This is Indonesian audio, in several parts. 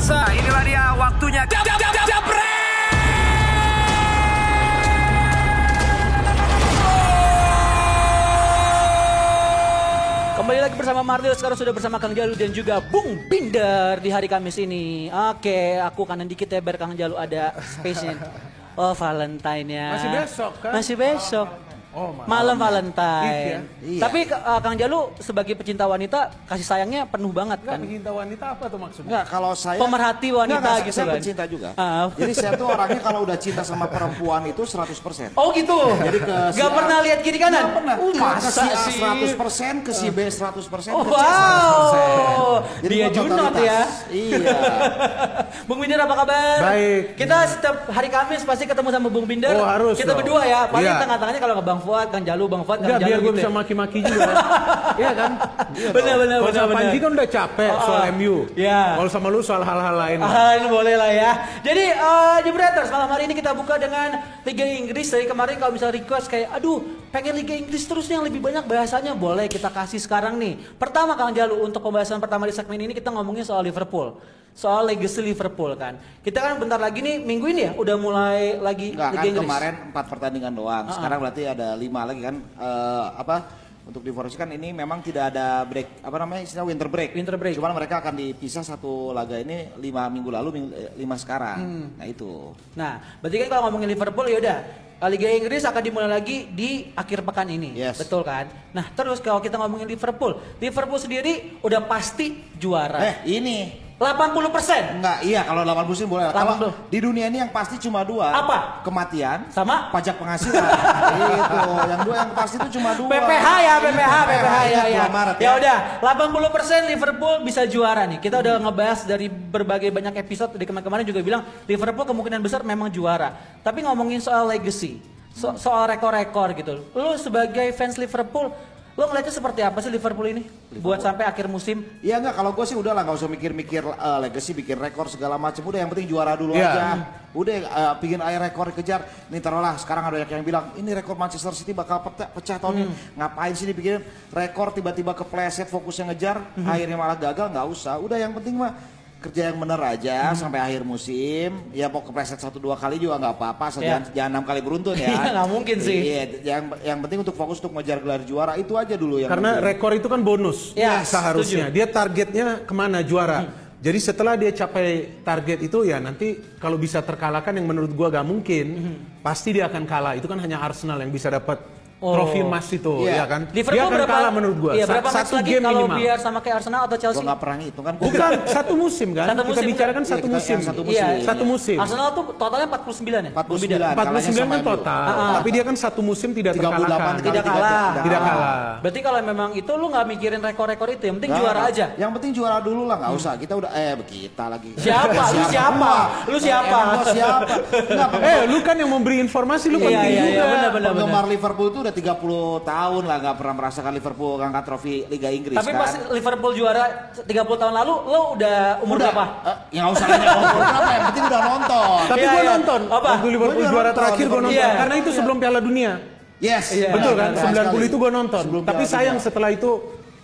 pemirsa, inilah dia waktunya. Jab, jab, jab, jab, Kembali lagi bersama Mario, sekarang sudah bersama Kang Jalu dan juga Bung Binder di hari Kamis ini. Oke, aku kanan dikit ya biar Kang Jalu ada space-nya. Oh Valentine ya. Masih besok kan? Masih besok. Oh, malam, malam. Valentine. Iya. Tapi uh, Kang Jalu sebagai pecinta wanita kasih sayangnya penuh banget Enggak, kan. pecinta wanita apa tuh maksudnya? Enggak, kalau saya Pemerhati wanita Enggak, enggak, gitu saya kan. pencinta juga. Ah. Jadi saya tuh orangnya kalau udah cinta sama perempuan itu 100%. Oh gitu. Jadi ke si Gak A- pernah lihat kiri kanan. Nggak pernah. Uh, ke si A sih? 100%, ke si B 100%, Oh, ke si A 100%. wow. Jadi Dia junot ya. Iya. Bung Binder apa kabar? Baik. Kita setiap hari Kamis pasti ketemu sama Bung Binder. Oh, harus Kita dong. berdua ya. Paling Iya. tengah-tengahnya kalau ke Bang Fuad, Kang Jalu, Bang Fuad, Kang Jalu biar gue gitu. bisa ya. maki-maki juga. Iya kan? Benar, benar, Kalau benar, benar. Panji kan udah capek Oh, soal. MU. Iya. Kalau sama lu soal hal-hal lain. Ah, ini boleh lah ya. Jadi eh Jebreters malam hari ini kita buka dengan Liga Inggris. Dari kemarin kalau misalnya request kayak, aduh pengen Liga Inggris terus yang lebih banyak bahasanya boleh kita kasih sekarang nih. Pertama Kang Jalu untuk pembahasan pertama di segmen ini kita ngomongin soal Liverpool. Soal legacy Liverpool kan. Kita kan bentar lagi nih minggu ini ya udah mulai lagi Enggak Liga kan Inggris. kemarin empat pertandingan doang. Ah, Sekarang berarti ada lima lagi kan. Eh, apa? Untuk di Forest kan ini memang tidak ada break apa namanya istilah winter break. Winter break. Cuman mereka akan dipisah satu laga ini lima minggu lalu, minggu- eh, lima sekarang. Hmm. Nah itu. Nah, berarti kan kalau ngomongin Liverpool ya udah Liga Inggris akan dimulai lagi di akhir pekan ini. Yes. Betul kan? Nah, terus kalau kita ngomongin Liverpool, Liverpool sendiri udah pasti juara. Eh ini 80%. Enggak, iya kalau 80 musim boleh. Kalau 80. di dunia ini yang pasti cuma dua. Apa? Kematian Sama? pajak penghasilan. itu. Yang dua yang pasti itu cuma dua. PPH ya, PPH, PPH ya ingat ya. 2 Maret Ya udah, 80% Liverpool bisa juara nih. Kita udah ngebahas dari berbagai banyak episode di kemarin-kemarin juga bilang Liverpool kemungkinan besar memang juara. Tapi ngomongin soal legacy, so- soal rekor-rekor gitu. Lu sebagai fans Liverpool, lu ngeliatnya seperti apa sih Liverpool ini? Buat sampai akhir musim? Iya enggak kalau gue sih udah lah nggak usah mikir-mikir eh, legacy bikin rekor segala macam udah yang penting juara dulu Iya. aja. Udah eh, bikin air rekor kejar nih taruhlah sekarang ada yang bilang ini rekor Manchester City bakal pecah, pecah tahun ini ngapain sih dibikin rekor tiba-tiba kepleset fokusnya ngejar akhirnya malah gagal nggak usah. Udah yang penting mah kerja yang bener aja sampai akhir musim ya mau kepleset satu dua kali juga nggak apa-apa asal Iya. jangan, jangan enam kali beruntun ya Iya, nggak mungkin sih. iya yang yang penting untuk fokus untuk ngejar gelar juara itu aja dulu yang Karena penting. rekor itu kan bonus Ya, seharusnya. Dia targetnya ke mana juara. Jadi setelah dia capai target itu ya nanti kalau bisa terkalahkan yang menurut gua gak mungkin, pasti dia akan kalah. Itu kan hanya Arsenal yang bisa dapat Oh. trofi emas itu, Iya. ya kan? Liverpool dia akan berapa kalah menurut gua. Iya, berapa match satu lagi game kalau minimal. biar sama kayak Arsenal atau Gua Chelsea? nggak pernah ngitung kan Bukan satu musim kan? Satu Kita musim, bicarakan Iya, satu kita musim. yang satu Iya, musim. Satu musim. Arsenal tuh totalnya 49 ya? 49. Beda. 49 kalahnya kan total. Ah. Tapi dia kan satu musim tidak 38 terkalahkan. Tidak kalah. Tidak kalah. Berarti kalau memang itu lu nggak mikirin rekor-rekor itu, yang penting juara aja. Yang penting juara dulu lah, nggak usah. Kita udah eh kita lagi. Siapa? Lu siapa? Lu siapa? Gua siapa? Enggak, Eh, lu kan yang memberi informasi, lu Iya, penting iya, iya, juga. penggemar Liverpool itu udah 30 tahun lah nggak pernah merasakan Liverpool ngangkat trofi Liga Inggris Tapi kan. pas Liverpool juara 30 tahun lalu, lu udah umur udah, berapa? eh, ya nggak usah nanya umur berapa, yang penting udah nonton. Tapi Iya, gue iya. nonton. Apa? Waktu Liverpool juara nonton, terakhir gue nonton. Iya. Karena itu sebelum Piala Dunia. Yes, Iya. Betul kan? Betul 90 itu sekali. gue nonton. Sebelum Tapi sayang Dunia. setelah itu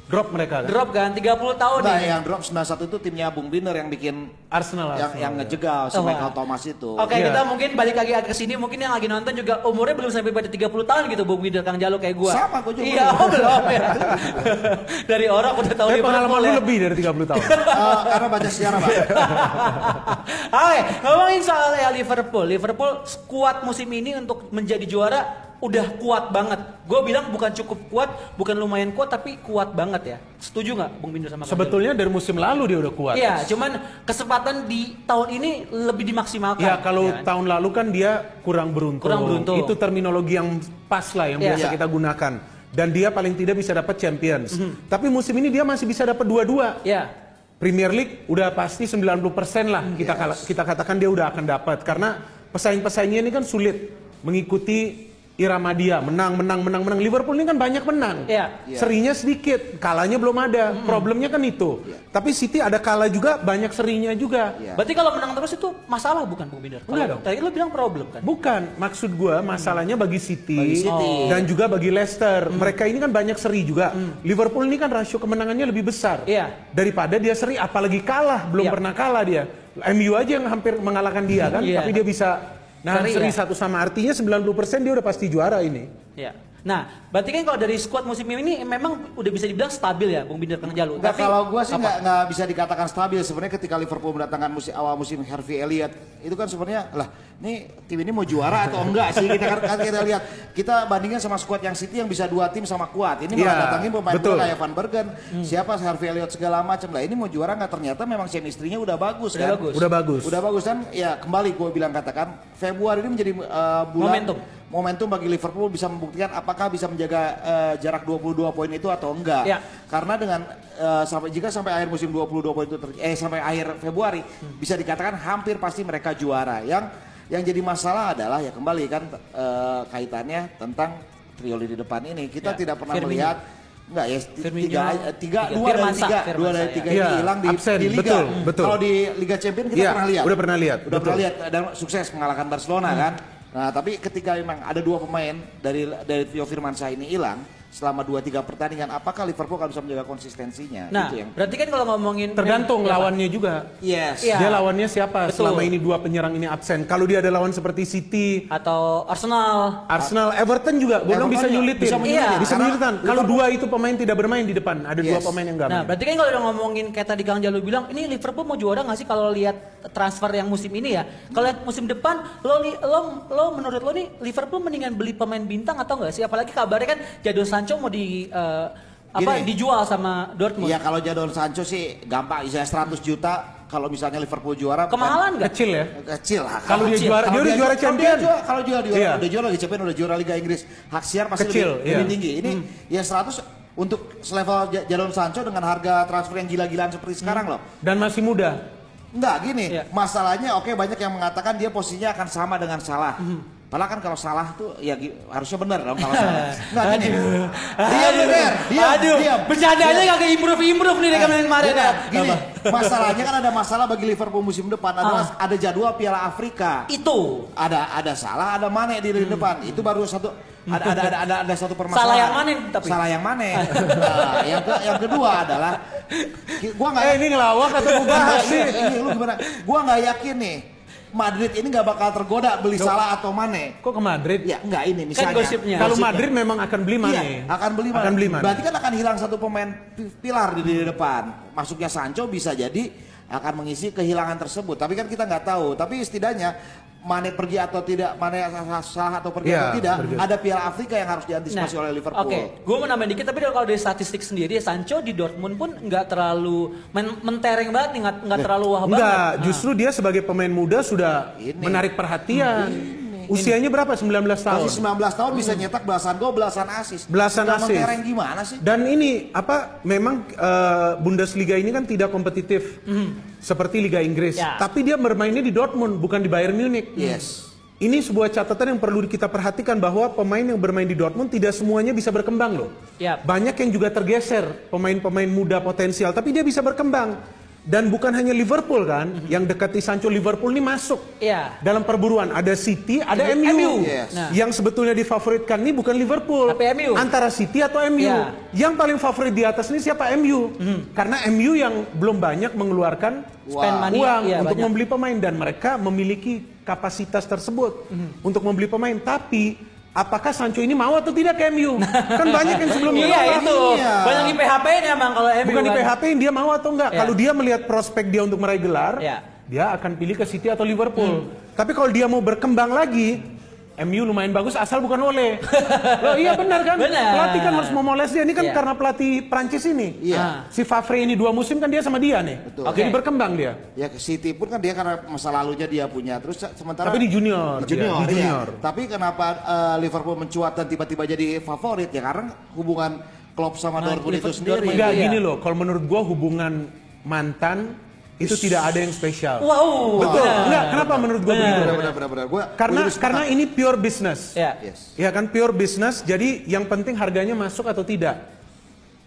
drop mereka kan. Drop kan 30 tahun Nah, nih. yang drop 91 itu timnya Bung Biner yang bikin Arsenal. yang Arsenal, yang ya. ngejegal si Oh, Michael. Thomas itu. Oke, Iya. kita mungkin balik lagi ke sini, mungkin yang lagi nonton juga umurnya belum sampai pada 30 tahun gitu, Bung Wider Kang Jalo kayak gua. Sama, gua juga Iya, oh, belum ya. Dari orang udah tahu Tapi pengalaman Liverpool lu ya. lebih dari 30 tahun. Eh, karena baca sejarah, Pak. Oke, ngomongin soal ya Liverpool. Liverpool kuat musim ini untuk menjadi juara udah kuat banget. Gue bilang bukan cukup kuat, bukan lumayan kuat, tapi kuat banget ya. Setuju nggak, Bung Binder sama Sebetulnya dari musim lalu dia udah kuat. Iya, cuman kesempatan di tahun ini lebih dimaksimalkan. Ya kalau ya tahun lalu kan dia kurang beruntung. Kurang beruntung. Itu terminologi yang pas lah yang Iya. biasa Iya. kita gunakan. Dan dia paling tidak bisa dapat Champions. Mhm. Tapi musim ini dia masih bisa dapat dua-dua. Ya, Premier League udah pasti 90% lah kita kala- kita katakan dia udah akan dapat karena pesaing-pesaingnya ini kan sulit mengikuti irama dia menang menang menang menang Liverpool ini kan banyak menang Iya. Iya. serinya sedikit kalahnya belum ada problemnya kan itu tapi City ada kalah juga banyak serinya juga Iya. Berarti kalau menang terus itu masalah bukan Bung Binder? Enggak dong. Tadi lu bilang problem kan? Bukan, maksud gua masalahnya bagi City, Bagi City. dan juga bagi Leicester. Mereka ini kan banyak seri juga. Liverpool ini kan rasio kemenangannya lebih besar Iya. daripada dia seri, apalagi kalah, belum Iya. pernah kalah dia. MU aja yang hampir mengalahkan dia kan, Iya. tapi dia bisa nah Seri seri, ya? satu sama artinya 90% dia udah pasti juara ini. Ya. Nah, berarti kan kalau dari squad musim ini memang udah bisa dibilang stabil ya, Bung Binder Kang Jalu. Enggak, kalau gua sih nggak nggak bisa dikatakan stabil sebenarnya ketika Liverpool mendatangkan musim awal musim Harvey Elliott itu kan sebenarnya lah ini tim ini mau juara atau enggak sih kita kan, kan kita lihat kita bandingkan sama squad yang City yang bisa dua tim sama kuat ini malah Iya, datangin pemain betul. bola kayak Van Bergen Hmm. siapa Harvey Elliott segala macam lah ini mau juara nggak ternyata memang chemistry-nya udah bagus Udah kan bagus. Udah bagus. udah bagus kan ya kembali gue bilang katakan Februari ini menjadi uh, bulan Momentum. Momentum bagi Liverpool bisa membuktikan apakah bisa menjaga uh, jarak 22 poin itu atau enggak. Ya. Karena dengan uh, sampai jika sampai akhir musim 22 poin itu ter- eh sampai akhir Februari bisa dikatakan hampir pasti mereka juara. Yang yang jadi masalah adalah ya kembali kan uh, kaitannya tentang trio di depan ini. Kita Ya, tidak pernah Firmino. melihat Enggak ya, Firmino. tiga, tiga, Tiga. dua dari tiga, dua dari ya. tiga Iya, ini hilang di, absen, di liga. betul, betul. Kalau di Liga Champions kita Iya, pernah lihat. udah pernah lihat, Udah betul. pernah lihat dan sukses mengalahkan Barcelona kan. Nah, tapi ketika memang ada dua pemain dari dari Tio Firmansyah ini hilang selama 2 3 pertandingan, apakah Liverpool akan bisa menjaga konsistensinya? Nah, Itu yang berarti kan kalau ngomongin Tergantung Ya, lawannya juga. Yes. Iya. Dia lawannya siapa Betul. selama ini dua penyerang ini absen. Kalau dia ada lawan seperti City, atau Arsenal. Arsenal, Everton juga, gue bilang Everton bisa nyulitin. bisa menyulit. Iya. bisa Karena menyulitan. Kalau dua itu pemain tidak bermain di depan, ada dua Yes. pemain yang nggak Nah, main. berarti kan kalau udah ngomongin kayak tadi Kang Jalu bilang, ini Liverpool mau juara nggak sih kalau lihat transfer yang musim ini ya? Kalau lihat musim depan, lo, li- lo, lo menurut lo nih Liverpool mendingan beli pemain bintang atau enggak sih? Apalagi kabarnya kan Jadon Sancho mau di eh, apa Gini. dijual sama Dortmund. Iya kalau Jadon Sancho sih gampang, bisa 100 juta kalau misalnya Liverpool juara. Kemahalan nggak? Kecil ya. Kecil lah. Kalau dia juara, dia Kalau udah juara champion. juara- Kalau dia juara, Iya. udah juara lagi champion, udah juara Liga Inggris, hak siar pasti Kecil, lebih, iya. lebih tinggi. Ini ya 100 untuk selevel Jadon Sancho dengan harga transfer yang gila-gilaan seperti sekarang loh. Dan masih muda. Enggak gini, Iya. masalahnya oke banyak yang mengatakan dia posisinya akan sama dengan Salah. Padahal kan kalau salah tuh ya harusnya benar dong kalau salah. Enggak gini. Diam lu, Ber. Diam, Aduh, diam. bercandanya Diam. nggak improve improve nih dari kemarin kemarin Gini, ya. Gini, masalahnya kan ada masalah bagi Liverpool musim depan adalah Ah. ada jadwal Piala Afrika. Itu ada ada salah ada Mane di lini depan itu baru satu ada ada ada ada, ada satu permasalahan Salah yang Mane tapi. salah yang Mane nah, yang ke, yang kedua adalah gua nggak Eh ini ngelawak atau bahas sih? ini lu gimana gua nggak yakin nih Madrid ini nggak bakal tergoda beli salah atau Mane Kok ke Madrid? ya nggak ini misalnya gosipnya. Kalau Gosipnya. Madrid memang akan beli Mane. Iya, akan beli Mane. Akan beli Mane. Berarti kan akan hilang satu pemain pi- pilar di lini depan. Masuknya Sancho bisa jadi akan mengisi kehilangan tersebut. Tapi kan kita nggak tahu. Tapi setidaknya Mane pergi atau tidak, Mane salah atau pergi Iya, atau tidak, pergi. ada Piala Afrika yang harus diantisipasi oleh Liverpool. Nah, Oke, gue mau nambahin dikit tapi kalau dari statistik sendiri Sancho di Dortmund pun nggak terlalu men mentereng banget nggak nggak terlalu wah banget. Enggak, Nah. justru dia sebagai pemain muda sudah Ini. menarik perhatian. Usianya berapa? 19 tahun. Masih 19 tahun bisa nyetak belasan gol, belasan asis. Belasan assist. mentereng gimana sih? Dan ini apa? Memang eh, Bundesliga ini kan tidak kompetitif seperti Liga Inggris. Ya. Tapi dia bermainnya di Dortmund bukan di Bayern Munich. Yes. Ini sebuah catatan yang perlu kita perhatikan bahwa pemain yang bermain di Dortmund tidak semuanya bisa berkembang loh. Yap. Banyak yang juga tergeser pemain-pemain muda potensial, tapi dia bisa berkembang. Dan bukan hanya Liverpool kan, yang dekati Sancho Liverpool ini masuk. Iya. Dalam perburuan ada City, ada MU. MU. Yes. Nah. Yang sebetulnya difavoritkan ini bukan Liverpool, Tapi MU. antara City atau MU. Iya. Yang paling favorit di atas ini siapa MU? Karena MU yang belum banyak mengeluarkan money, uang iya, untuk banyak. membeli pemain dan mereka memiliki kapasitas tersebut untuk membeli pemain. Tapi apakah Sancho ini mau atau tidak ke MU? kan banyak yang sebelumnya Iya nolak. itu, Iya. banyak di PHP nya emang kalau MU Bukan di kan. PHP dia mau atau enggak. Iya. Kalau dia melihat prospek dia untuk meraih gelar, Iya. dia akan pilih ke City atau Liverpool. Tapi kalau dia mau berkembang lagi, MU lumayan bagus asal bukan oleh. Loh iya benar kan? Benar. Pelatih kan harus memoles dia. Ini kan Iya. karena pelatih Prancis ini. Iya. Ah. Si Favre ini dua musim kan dia sama dia nih. Betul. Jadi Oke. berkembang dia. Ya ke City pun kan dia karena masa lalunya dia punya. Terus sementara Tapi di junior Di junior, dia, di iya. junior. Tapi kenapa eh, Liverpool mencuat dan tiba-tiba jadi favorit ya karena hubungan Klopp sama Nah, Dortmund itu sendiri. Enggak Iya. gini loh, kalau menurut gua hubungan mantan itu tidak ada yang spesial. Wow. Betul. benar. Enggak, kenapa menurut gue begitu? Benar, benar, benar, benar. Gua, Karena gua karena ini pure business. Ya. Yes. Ya kan pure business, jadi yang penting harganya masuk atau tidak.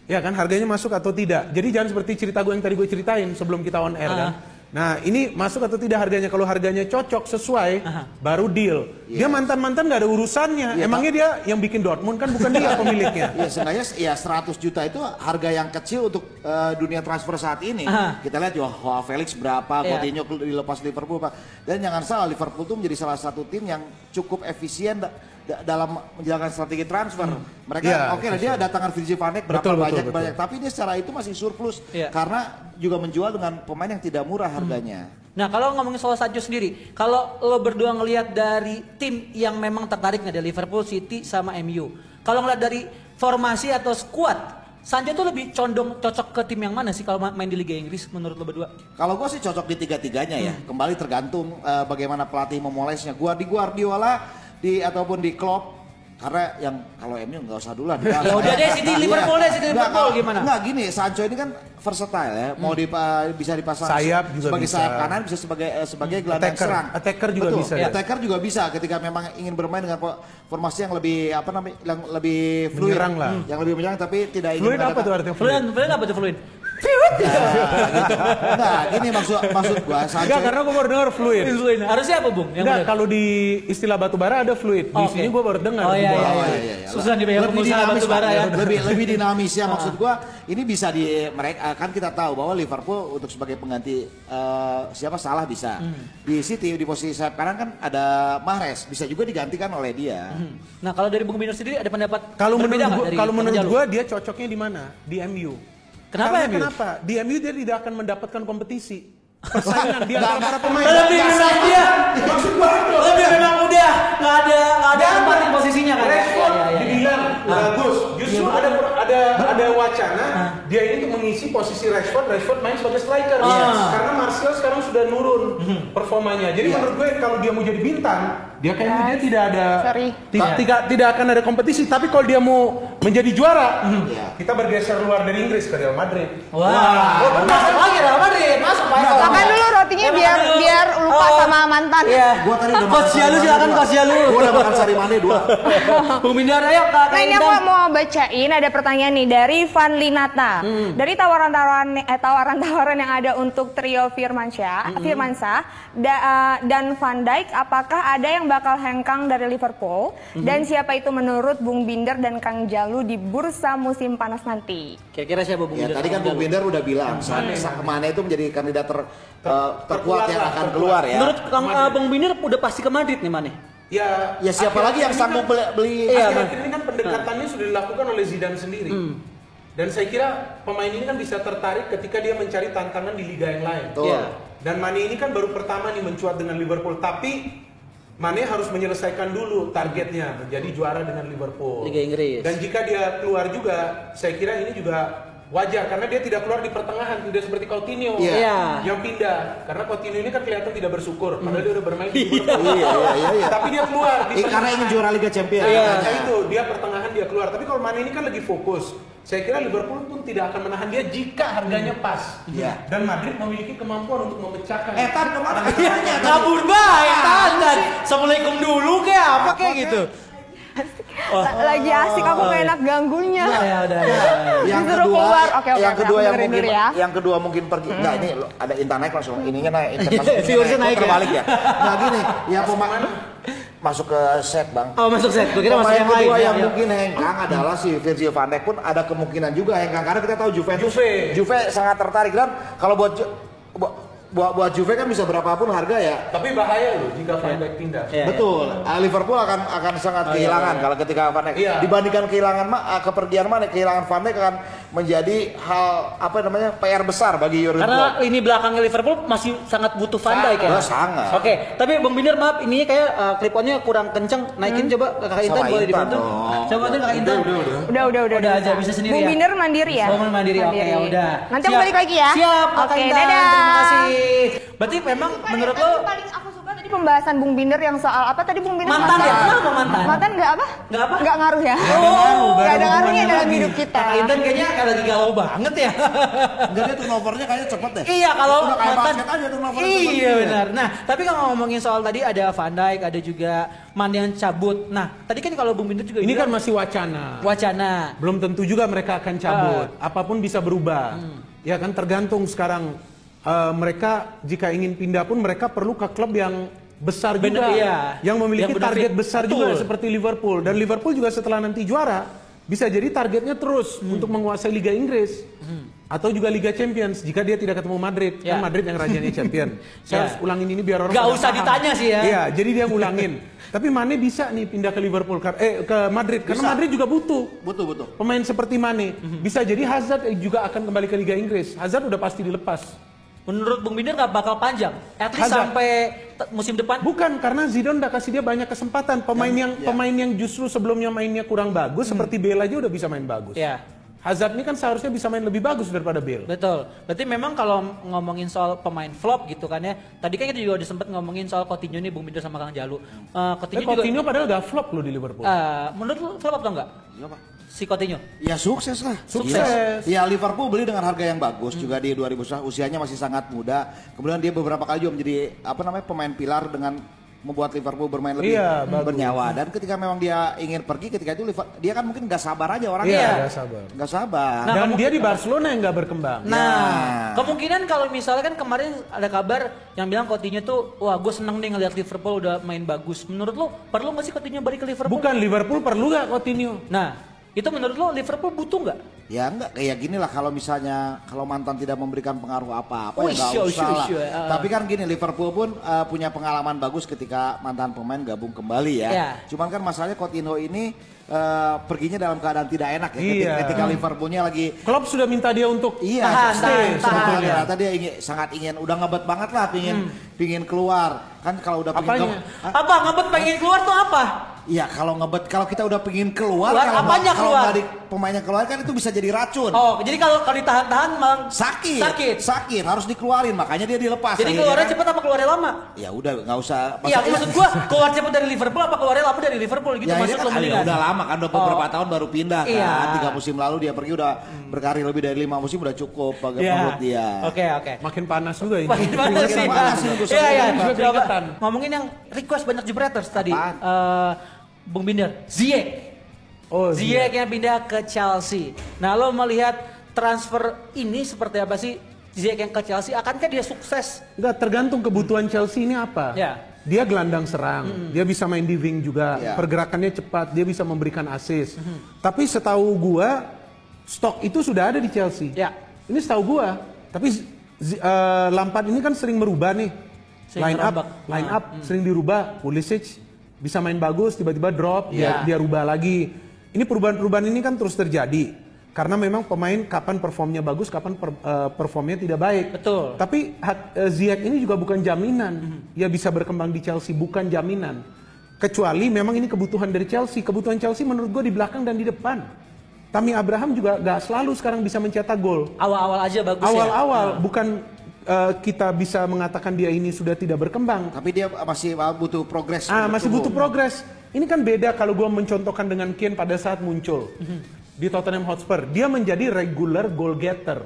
Ya kan harganya masuk atau tidak. Jadi jangan seperti cerita gue yang tadi gue ceritain sebelum kita on air kan. Nah ini masuk atau tidak harganya. Kalau harganya cocok sesuai, baru deal. Dia mantan-mantan nggak ada urusannya. Iya, Emangnya dia yang bikin Dortmund kan bukan dia pemiliknya. Ya seenggaknya ya 100 juta itu harga yang kecil untuk eh, dunia transfer saat ini. Aha. Kita lihat ya Joao Felix berapa, Iya. Coutinho dilepas Liverpool Pak. Dan jangan salah Liverpool tuh menjadi salah satu tim yang cukup efisien dalam menjalankan strategi transfer. Mereka Iya, oke lah dia datangkan Virgil van Dijk berapa Betul, betul, banyak betul. banyak, tapi dia secara itu masih surplus Iya. karena juga menjual dengan pemain yang tidak murah harganya. Nah kalau ngomongin soal Sancho sendiri, kalau lo berdua ngelihat dari tim yang memang tertarik nggak dari Liverpool, City sama MU. Kalau ngelihat dari formasi atau squad, Sancho tuh lebih condong cocok ke tim yang mana sih kalau ma- main di Liga Inggris menurut lo berdua? Kalau gue sih cocok di tiga-tiganya ya. Hmm. Kembali tergantung eh, bagaimana pelatih memolesnya. Gua di Guardiola di ataupun di Klopp karena yang kalau MU nggak usah dulu lah. dibahas. Ya udah deh, City Iya. Liverpool deh, City Nggak, Liverpool gimana? Hmm. Nggak gini, Sancho ini kan versatile ya. Mau di, bisa dipasang Sayap juga sebagai bisa. sayap kanan, bisa sebagai eh, sebagai gelandang Attacker. serang. Attacker juga Betul. bisa Ya. ya. Attacker juga bisa ketika memang ingin bermain dengan formasi yang lebih apa namanya, yang lebih fluid, Menyerang lah. yang lebih menyerang tapi tidak ingin Fluid apa tuh artinya? Fluid, fluid apa tuh fluid? Nah, gini maksud maksud gua Sancho Enggak, karena gue baru dengar fluid. Fluid. Harusnya apa bung? Yang Enggak, kalau di istilah batu bara ada fluid. Di Oke. sini gue baru dengar. Oh iya iya, Gua- iya. iya, iya. Susah dibayar lebih pengusaha dinamis batu bara ya. lebih lebih dinamis ya maksud gua ini bisa di mereka kan kita tahu bahwa Liverpool untuk sebagai pengganti eh, siapa salah bisa di City di posisi kanan kan ada Mahrez bisa juga digantikan oleh dia Nah kalau dari Bung Biner sendiri ada pendapat Kalau menurut gua, kalau menurut gua dia cocoknya di mana? Di MU. Kenapa Karena MU? Kenapa? Di MU dia tidak akan mendapatkan kompetisi. Persaingan di antara para pemain. Lebih memang dia, Maksud gua lebih memang udah nggak ada nggak ada tempat di posisinya kan? Rashford Iya, iya, iya. dibilang bagus. Justru Iya, ada ada ada wacana dia ini untuk mengisi posisi Rashford. Rashford main sebagai striker. Karena Martial sekarang sudah nurun performanya. Jadi Iya. menurut gue kalau dia mau jadi bintang, dia kayaknya dia tidak ada Sorry. tidak, tidak tidak akan ada kompetisi. Tapi kalau dia mau menjadi juara, Iya. kita bergeser luar dari Inggris ke Real Madrid. Wah, oh, masuk lagi Real Madrid, masuk Pak. Eko. Makan dulu rotinya Eh, biar dulu. biar lupa Oh. sama mantan. Iya. gua tadi udah Coach Jalu sari silakan Coach Jalu. dua. gua udah makan sari mane dua Bung ayo Kak Nah ini aku mau bacain ada pertanyaan nih dari Van Linata. Hmm. Dari tawaran-tawaran eh, tawaran-tawaran yang ada untuk trio Firmansyah, Hmm. Firmansyah da- eh, dan Van Dijk, apakah ada yang bakal hengkang dari Liverpool? Hmm. Dan siapa itu menurut Bung Binder dan Kang Jalu di bursa musim panas nanti? Kira-kira siapa Bung ya Bindar? tadi kan Bung Binder udah bilang Sa- Mane itu menjadi kandidat ter, eh, terkuat yang akan keluar ya Menurut Kang uh, Bung Bindar udah pasti ke Madrid nih mana? Ya, ya siapa lagi yang sanggup kan- beli, beli Iya, Akhir-akhir ini kan pendekatannya sudah dilakukan oleh Zidane sendiri. Dan saya kira pemain ini kan bisa tertarik ketika dia mencari tantangan di liga yang lain. Betul. Iya. Dan Mane ini kan baru pertama nih mencuat dengan Liverpool, tapi Mane harus menyelesaikan dulu targetnya menjadi juara dengan Liverpool. Liga Inggris. Dan jika dia keluar juga, saya kira ini juga wajar karena dia tidak keluar di pertengahan, tidak seperti Coutinho Iya. Iya. yang pindah. Karena Coutinho ini kan kelihatan tidak bersyukur, padahal dia udah bermain di Liverpool. iya iya iya, iya. Tapi dia keluar di Eh, karena ingin juara Liga Champions Iya, katanya. itu dia pertengahan dia keluar. Tapi kalau Mane ini kan lagi fokus. Saya kira Liverpool pun tidak akan menahan dia jika harganya pas. Iya. Dan Madrid memiliki kemampuan untuk memecahkan. Eh, Tan, ke mana katanya? Kabur baik, tahan. Assalamualaikum dulu kayak apa kayak gitu. Lagi asik aku gak enak ganggunya. Ya, ya udah. ya. yang Disuruh kedua, keluar. Oke, oke, yang oke, kedua yang mungkin, ya. yang kedua mungkin pergi. Enggak, ini lo- ada internet langsung ininya naik, internet Iya, viewersnya naik ya. terbalik ya. Nah gini, ya pemain masuk ke set bang. Oh masuk set, gue kira masuk yang lain. kedua ya, yang ya. mungkin hengkang adalah si Virgil van Dijk pun ada kemungkinan juga hengkang karena kita tahu Juventus Juve. Juve sangat tertarik dan kalau buat buat buat, Juve kan bisa berapapun harga ya. Tapi bahaya loh jika Van Dijk pindah. Iya, Betul. Ah, Liverpool akan akan sangat Oh, iya, kehilangan iya. kalau ketika Van Dijk Iya. dibandingkan kehilangan ma ah, kepergian mana kehilangan Van Dijk akan menjadi hal apa namanya PR besar bagi Jurgen Karena Klopp. lini belakangnya Liverpool masih sangat butuh Van Dijk ya. Sangat. Oke, tapi Bung Binder maaf ini kayak uh, clip-onnya kurang kenceng. Naikin coba Kakak Intan boleh dibantu. dong. Coba bantu Kakak Intan. Udah, udah, udah. Udah aja, bisa sendiri Bung ya? Binder mandiri ya? Oh, mandiri. Oke, ya udah. Nanti aku balik lagi ya? Siap, Kakak Oke, Intan. dadah. Terima kasih. Berarti memang menurut lo paling aku suka tadi Pembahasan Bung Binder yang soal apa tadi Bung Binder? Mantan ya? Kenapa mantan? Mantan nggak apa? Nggak apa? Nggak ngaruh ya? Nggak ada ngaruh, Nggak ada ngaruhnya dalam lagi. hidup kita. Kak Intan kayaknya kayak lagi galau banget ya. Enggak dia turnovernya kayaknya cepet deh. Iya kalau Udah kayak mantan aja turnovernya cepet Iya gitu ya. benar. Nah, tapi kalau ngomongin soal tadi ada Van Dijk, ada juga Man yang cabut. Nah, tadi kan kalau Bung Binder juga Ini kan masih wacana. wacana. Belum tentu juga mereka akan cabut. Ah. Apa pun bisa berubah. Hmm. Ya kan tergantung sekarang eh, mereka jika ingin pindah pun mereka perlu ke klub yang besar Bener, juga, iya. yang memiliki Yang target besar juga Betul. seperti Liverpool. Dan Liverpool juga setelah nanti juara bisa jadi targetnya terus Hmm. untuk menguasai Liga Inggris. Atau juga Liga Champions jika dia tidak ketemu Madrid. Ya. Kan Madrid yang rajanya champion. Saya Ya. harus ulangin ini biar orang Nggak usah paham. ditanya sih ya. Iya, jadi dia ngulangin. Tapi Mane bisa nih pindah ke Liverpool eh ke Madrid karena Bisa. Madrid juga butuh Betul betul. pemain seperti Mane. Mhm. Bisa jadi Hazard juga akan kembali ke Liga Inggris. Hazard udah pasti dilepas. Menurut Bung Binder nggak bakal panjang. At least Hazard. sampai musim depan. Bukan karena Zidane udah kasih dia banyak kesempatan. Pemain yang ya. pemain yang justru sebelumnya mainnya kurang bagus seperti Bale aja udah bisa main bagus. Hmm. Ya. Hazard ini kan seharusnya bisa main lebih bagus daripada Bale. Betul. Berarti memang kalau ngomongin soal pemain flop gitu kan ya. Tadi kan kita juga udah sempat ngomongin soal Coutinho nih Bung Binder sama Kang Jalu. Eh Coutinho Tapi juga Coutinho padahal udah flop loh di Liverpool. eh, menurut lu flop atau enggak? Siapa? Si Coutinho. Ya sukses lah. Sukses. Iya. Ya Liverpool beli dengan harga yang bagus juga di 2000 usianya masih sangat muda. Kemudian dia beberapa kali juga menjadi apa namanya pemain pilar dengan membuat Liverpool bermain lebih Iya, bagus. bernyawa dan ketika memang dia ingin pergi ketika itu dia kan mungkin nggak sabar aja orangnya. Iya, nggak sabar. Nggak sabar. Nah, Dan dia di Barcelona yang nggak berkembang. Nah, kemungkinan kalau misalnya kan kemarin ada kabar yang bilang Coutinho tuh, wah gue seneng nih ngeliat Liverpool udah main bagus. Menurut lo perlu nggak sih Coutinho balik ke Liverpool? Bukan Liverpool perlu nggak Coutinho? Nah, itu menurut lo Liverpool butuh nggak? Ya enggak kayak gini lah kalau misalnya kalau mantan tidak memberikan pengaruh apa-apa Oh, ya nggak usah lah. ah. Tapi kan gini Liverpool pun uh, punya pengalaman bagus ketika mantan pemain gabung kembali ya. Iya. Cuman kan masalahnya Coutinho ini uh, perginya dalam keadaan tidak enak ya. Iya. Ketika, ketika Liverpoolnya lagi Klopp sudah minta dia untuk Iya, Tahan, stay tahan, tahan. sebetulnya. Ternyata dia ingin, sangat ingin, udah ngebet banget lah, pingin, pingin keluar. Kan kalau udah pingin, Apanya? Apa ngebet pengen keluar tuh apa? Iya, kalau ngebet, kalau kita udah pingin keluar, Keluar, kalau apanya kalau keluar? di- pemainnya keluar kan itu bisa jadi racun. Oh, jadi kalau kalau ditahan-tahan malah Sakit, Sakit. sakit, harus dikeluarin, makanya dia dilepas. Jadi akhirnya keluarnya kan. cepat apa keluarnya lama? Ya udah, nggak usah. Iya, maksud gua keluar cepat dari Liverpool apa keluarnya lama dari Liverpool gitu Ya ini maksud kan lo ah, ya udah lama kan, udah beberapa Oh. tahun baru pindah kan. Iya. Tiga musim lalu dia pergi udah berkarir lebih dari lima musim udah cukup bagi Iya. menurut dia. Oke, oke. makin panas juga ini. Makin panas Makin sih. panas Iya, iya. ngomongin yang request banyak jebreters tadi. Apaan? Eh, Bung Binder, Ziyech. Oh, Ziyech yang pindah ke Chelsea. Nah, lo melihat transfer ini seperti apa sih? Ziyech yang ke Chelsea, akankah dia sukses? Enggak tergantung kebutuhan Chelsea ini apa. Ya. Dia gelandang serang, dia bisa main di wing juga, Ya. pergerakannya cepat, dia bisa memberikan assist. Tapi setahu gua stok itu sudah ada di Chelsea. Ya. Ini setahu gua. Tapi eh, Lampard ini kan sering merubah nih. Sering line up, line Ah, up sering dirubah. Pulisic bisa main bagus, tiba-tiba drop, Ya. dia dia rubah lagi. Ini perubahan-perubahan ini kan terus terjadi. Karena memang pemain kapan performnya bagus, kapan per- eh, performnya tidak baik. Betul. Tapi eh, Ziyech ini juga bukan jaminan. Dia bisa berkembang di Chelsea, bukan jaminan. Kecuali memang ini kebutuhan dari Chelsea. Kebutuhan Chelsea menurut gue di belakang dan di depan. Tammy Abraham juga gak selalu sekarang bisa mencetak gol. Awal-awal aja bagus ya. Awal-awal bukan eh, kita bisa mengatakan dia ini sudah tidak berkembang. Tapi dia masih butuh progres. Ah, masih butuh progres. Ini kan beda kalau gue mencontohkan dengan Kane pada saat muncul di Tottenham Hotspur. Dia menjadi regular goal getter.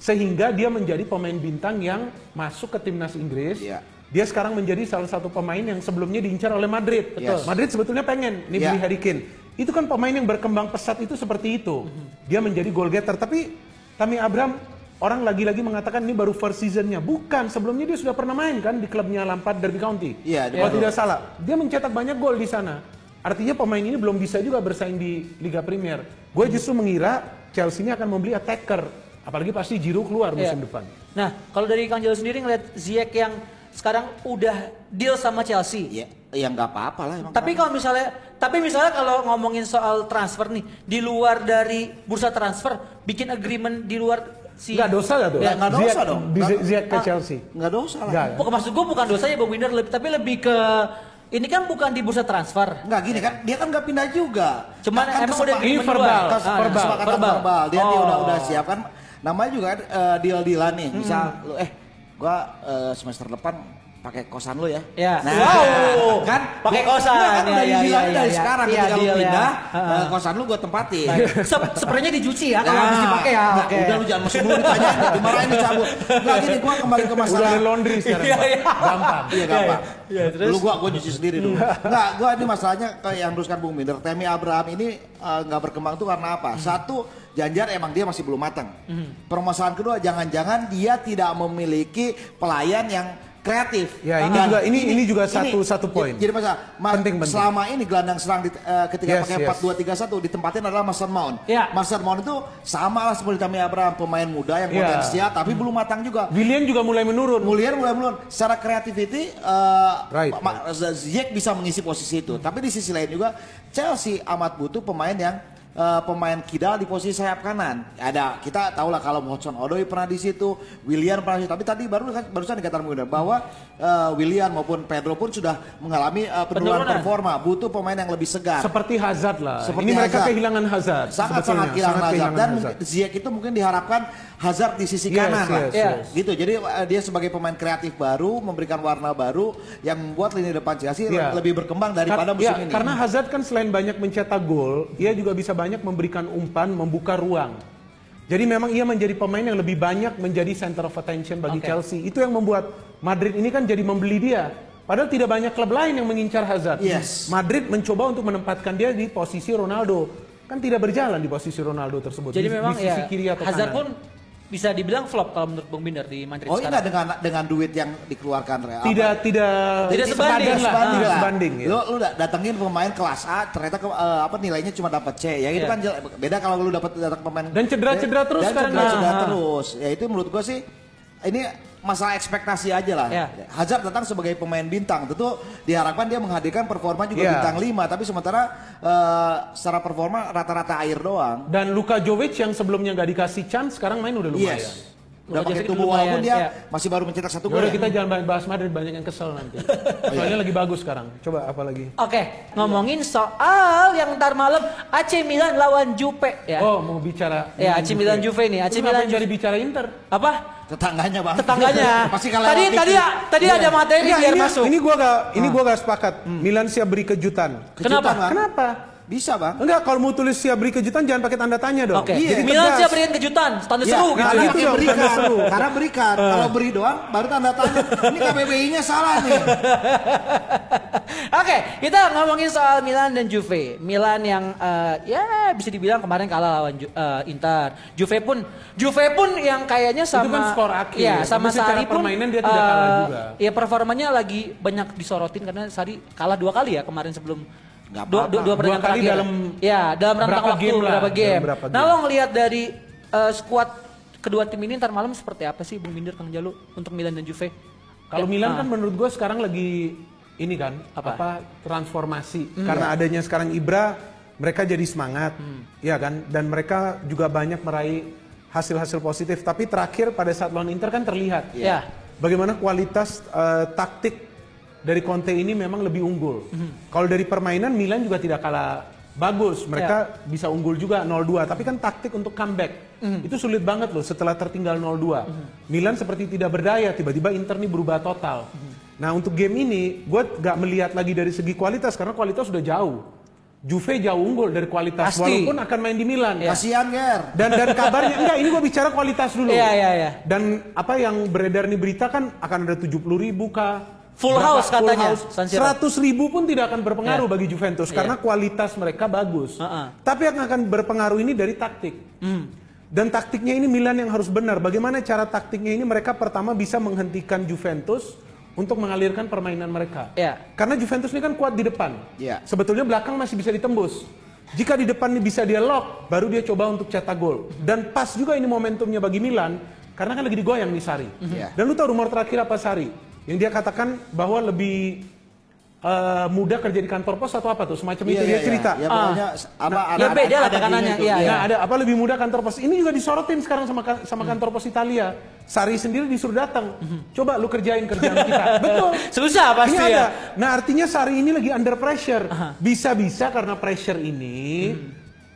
Sehingga dia menjadi pemain bintang yang masuk ke timnas Inggris. Iya. Dia sekarang menjadi salah satu pemain yang sebelumnya diincar oleh Madrid. Betul. Madrid sebetulnya pengen nih Iya. beli Harry Kane. Itu kan pemain yang berkembang pesat itu seperti itu. Dia menjadi goal getter. Tapi Tammy Abraham orang lagi-lagi mengatakan ini baru first seasonnya. Bukan, sebelumnya dia sudah pernah main kan di klubnya Lampard Derby County. Iya, di Kalau tidak salah, dia mencetak banyak gol di sana. Artinya pemain ini belum bisa juga bersaing di Liga Premier. Gue justru mengira Chelsea ini akan membeli attacker, apalagi pasti Giroud keluar Iya. musim depan. Nah, kalau dari Kang Jalu sendiri ngeliat Ziyech yang sekarang udah deal sama Chelsea. Ya, ya nggak apa-apa lah emang. Tapi kalau misalnya, tapi misalnya kalau ngomongin soal transfer nih, di luar dari bursa transfer, bikin agreement di luar si Enggak dosa gak tuh? Ya, nggak dosa dong. di- Nggak- Ziyech ke. Chelsea. nggak dosa lah. Nggak. Bukan maksud gue bukan dosanya Bang Winder, lebih- tapi lebih ke ini kan bukan di bursa transfer. Nggak gini kan, dia kan nggak pindah juga. Cuman kan emang kesepak- udah Ini verbal, kas- Ah, verbal. kesepakatan verbal. Dia, dia Oh. udah udah siap kan. Namanya juga kan eh, deal-dealan nih. Misal lu eh gua eh, semester depan pakai kosan lu ya. Ya. Nah, Wow. kan Pakai Gua- kosan. Enggak, kan Ya, udah ya, dibilang ya, dari ya. sekarang Iya, ketika lu deal ya. pindah, eh, kosan lu gue tempatin. Sep Sepernya dicuci ya kalau habis dipakai ya. Nah, Oke. Udah lu jangan mesen dulu ditanyain, dimarahin dicabut. Enggak gini gua kembali ke Udah masalah. ada laundry sekarang. Iya, iya. Gampang. Iya gampang. Iya, terus? Dulu gua gua nyuci sendiri dulu. Enggak, gua ini masalahnya kayak yang teruskan Bung Minder. Temi Abraham ini eh, nggak berkembang tuh karena apa? Satu, Janjar emang dia masih belum matang. Permasalahan kedua, jangan-jangan dia tidak memiliki pelayan yang kreatif. Ya, ini Dan juga- ini- ini juga satu- satu poin. Jadi masalah, ma- Penting, penting. selama ini gelandang serang di, eh, ketika Yes, pakai yes. 4-2-3-1 ditempatin adalah Mason Mount. Ya. Mason Mount itu sama lah seperti Tami Abraham, pemain muda yang Ya. potensial tapi belum matang juga. William juga mulai menurun. Mulian mulai mulai secara creativity eh Right, Ma- Ziyech bisa mengisi posisi itu. Tapi di sisi lain juga Chelsea amat butuh pemain yang eh, pemain kidal di posisi sayap kanan. Ada kita tahu lah kalau Hudson Odoi pernah di situ, William pernah di situ. Tapi tadi baru kan barusan dikatakan Bunda bahwa eh, William maupun Pedro pun sudah mengalami eh, penurunan performa, butuh pemain yang lebih segar. Seperti Hazard lah. Seperti ini mereka Hazard. kehilangan Hazard. sangat sangat kehilangan Hazard kehilangan dan Hazard. Ziyech itu mungkin diharapkan Hazard di sisi Yes, kanan lah. yes, Iya. yes. Gitu. Jadi uh, dia sebagai pemain kreatif baru memberikan warna baru yang membuat lini depan Chelsea Iya. lebih berkembang daripada Kar- musim ya, ini. Karena Hazard kan selain banyak mencetak gol, ia juga bisa banyak memberikan umpan, membuka ruang. Jadi memang ia menjadi pemain yang lebih banyak menjadi center of attention bagi Oke. Chelsea. Itu yang membuat Madrid ini kan jadi membeli dia. Padahal tidak banyak klub lain yang mengincar Hazard. Yes. Madrid mencoba untuk menempatkan dia di posisi Ronaldo. Kan tidak berjalan di posisi Ronaldo tersebut. Jadi di, memang di sisi ya kiri atau Hazard kanan. pun bisa dibilang flop kalau menurut Bung Binder di Madrid Oh sekarang. enggak dengan dengan duit yang dikeluarkan Real. tidak apa? tidak Tidak sebanding sepadan lah. lah, tidak sebanding. ya. Lu lu da- datengin pemain kelas A ternyata ke, eh, apa nilainya cuma dapat C. Ya itu Iya. kan beda kalau lu dapat datang pemain Dan cedera-cedera terus dan sekarang. cedera-cedera Nah. terus. Ya itu menurut gua sih ini masalah ekspektasi aja lah. Ya. Hazard datang sebagai pemain bintang, tentu diharapkan dia menghadirkan performa juga Ya. bintang 5, tapi sementara eh, secara performa rata-rata air doang. Dan Luka Jovic yang sebelumnya nggak dikasih chance sekarang main udah lumayan. Yes. Udah pakai jadi tubuh walaupun dia ya. masih baru mencetak satu gol. Ya. kita jangan bahas Madrid banyak yang kesel nanti. Soalnya lagi bagus sekarang. Coba apa lagi? Oke, ngomongin soal yang ntar malam AC Milan lawan Juve ya. Oh mau bicara. Ya, AC Milan Juve nih, AC Milan jadi bicara Inter. Apa? Tetangganya bang. Tetangganya. Pasti kalau tadi tadi TV. tadi Iya. ada materi biar ini, masuk. ini gua gak ini gua gak sepakat. Milan siap beri kejutan. Kejutan, Kenapa? Bang. Kenapa? Bisa bang. Enggak, kalau mau tulis siap beri kejutan jangan pakai tanda tanya dong. Oke, Jadi Milan siap berikan kejutan, tanda Iya, seru nah, gitu. gitu pakai dong, berikan. tanda seru. Karena berikan. Kalau beri doang baru tanda tanya. Ini KBBI-nya salah nih. Oke, kita ngomongin soal Milan dan Juve. Milan yang eh, ya bisa dibilang kemarin kalah lawan Ju- eh, Inter. Juve pun Juve pun yang kayaknya sama kan skor akhir. Iya, sama Sari pun permainan dia tidak kalah eh, juga. Iya, performanya lagi banyak disorotin karena Sari kalah dua kali ya kemarin sebelum Dua, apa-apa. dua, dua pertandingan kali terakhir. dalam ya dalam rentang berapa waktu game lah, berapa dalam game. berapa Nah, game. lo ngelihat dari eh, skuad kedua tim ini ntar malam seperti apa sih Bung Binder Kang Jalu untuk Milan dan Juve? Kalau Ya, Milan ah. kan menurut gue sekarang lagi ini kan Apa? apa, transformasi karena adanya sekarang Ibra mereka jadi semangat ya kan dan mereka juga banyak meraih hasil-hasil positif tapi terakhir pada saat lawan Inter kan terlihat Ya. bagaimana kualitas eh, taktik dari Conte ini memang lebih unggul. Kalau dari permainan Milan juga tidak kalah bagus. Mereka bisa unggul juga 0-2, tapi kan taktik untuk comeback itu sulit banget loh setelah tertinggal 0-2. Milan seperti tidak berdaya, tiba-tiba Inter nih berubah total. Nah, untuk game ini gue gak melihat lagi dari segi kualitas karena kualitas sudah jauh. Juve jauh unggul dari kualitas Pasti. walaupun akan main di Milan. Kasihan Ger. Dan dan kabarnya enggak ini gue bicara kualitas dulu. Iya, iya, iya. Dan apa yang beredar nih berita kan akan ada 70 ribu kah? Full house katanya. 100 ribu pun tidak akan berpengaruh Iya. bagi Juventus karena kualitas mereka bagus. Heeh. Tapi yang akan berpengaruh ini dari taktik. Hmm. Dan taktiknya ini Milan yang harus benar. Bagaimana cara taktiknya ini mereka pertama bisa menghentikan Juventus untuk mengalirkan permainan mereka. Iya. Karena Juventus ini kan kuat di depan. Iya. Sebetulnya belakang masih bisa ditembus. Jika di depan ini bisa dia lock, baru dia coba untuk cetak gol. Dan pas juga ini momentumnya bagi Milan, karena kan lagi digoyang nih Sari. Iya. Dan lu tahu rumor terakhir apa Sari? Yang dia katakan bahwa lebih eh, mudah kerja di kantor pos atau apa tuh? Semacam itu dia cerita. Ya, pokoknya apa ya beda lah tekanannya, tuh, iya, iya. Nah, ada apa lebih mudah kantor pos? Ini juga disorotin sekarang sama sama kantor pos Italia. Sari sendiri disuruh datang. Coba lu kerjain kerjaan kita. Betul. Susah pasti Ini ada. ya. Nah, artinya Sari ini lagi under pressure. Bisa-bisa karena pressure ini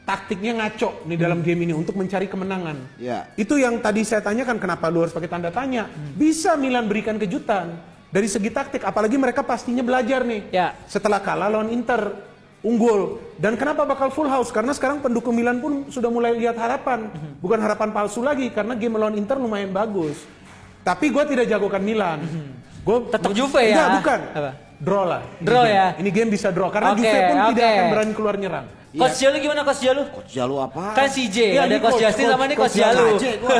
taktiknya ngaco nih dalam game ini untuk mencari kemenangan. Iya. Itu yang tadi saya tanyakan kenapa lu harus pakai tanda tanya. Bisa Milan berikan kejutan. dari segi taktik, apalagi mereka pastinya belajar nih. Ya. Setelah kalah lawan Inter, unggul. Dan kenapa bakal full house? Karena sekarang pendukung Milan pun sudah mulai lihat harapan. Mhm. Bukan harapan palsu lagi, karena game lawan Inter lumayan bagus. Tapi gue tidak jagokan Milan. Gue. Tetap Juve ya? Enggak, bukan. Apa? Draw lah. Ini Draw game. ya? Ini game bisa draw. Karena Oke, Juve pun tidak oke. akan berani keluar nyerang. Coach Jalu gimana Coach Jalu? Coach Jalu apa? Kan CJ, Iya, ada ini Coach coach, Justin coach, sama ini Coach coach Jalu. Aja gua.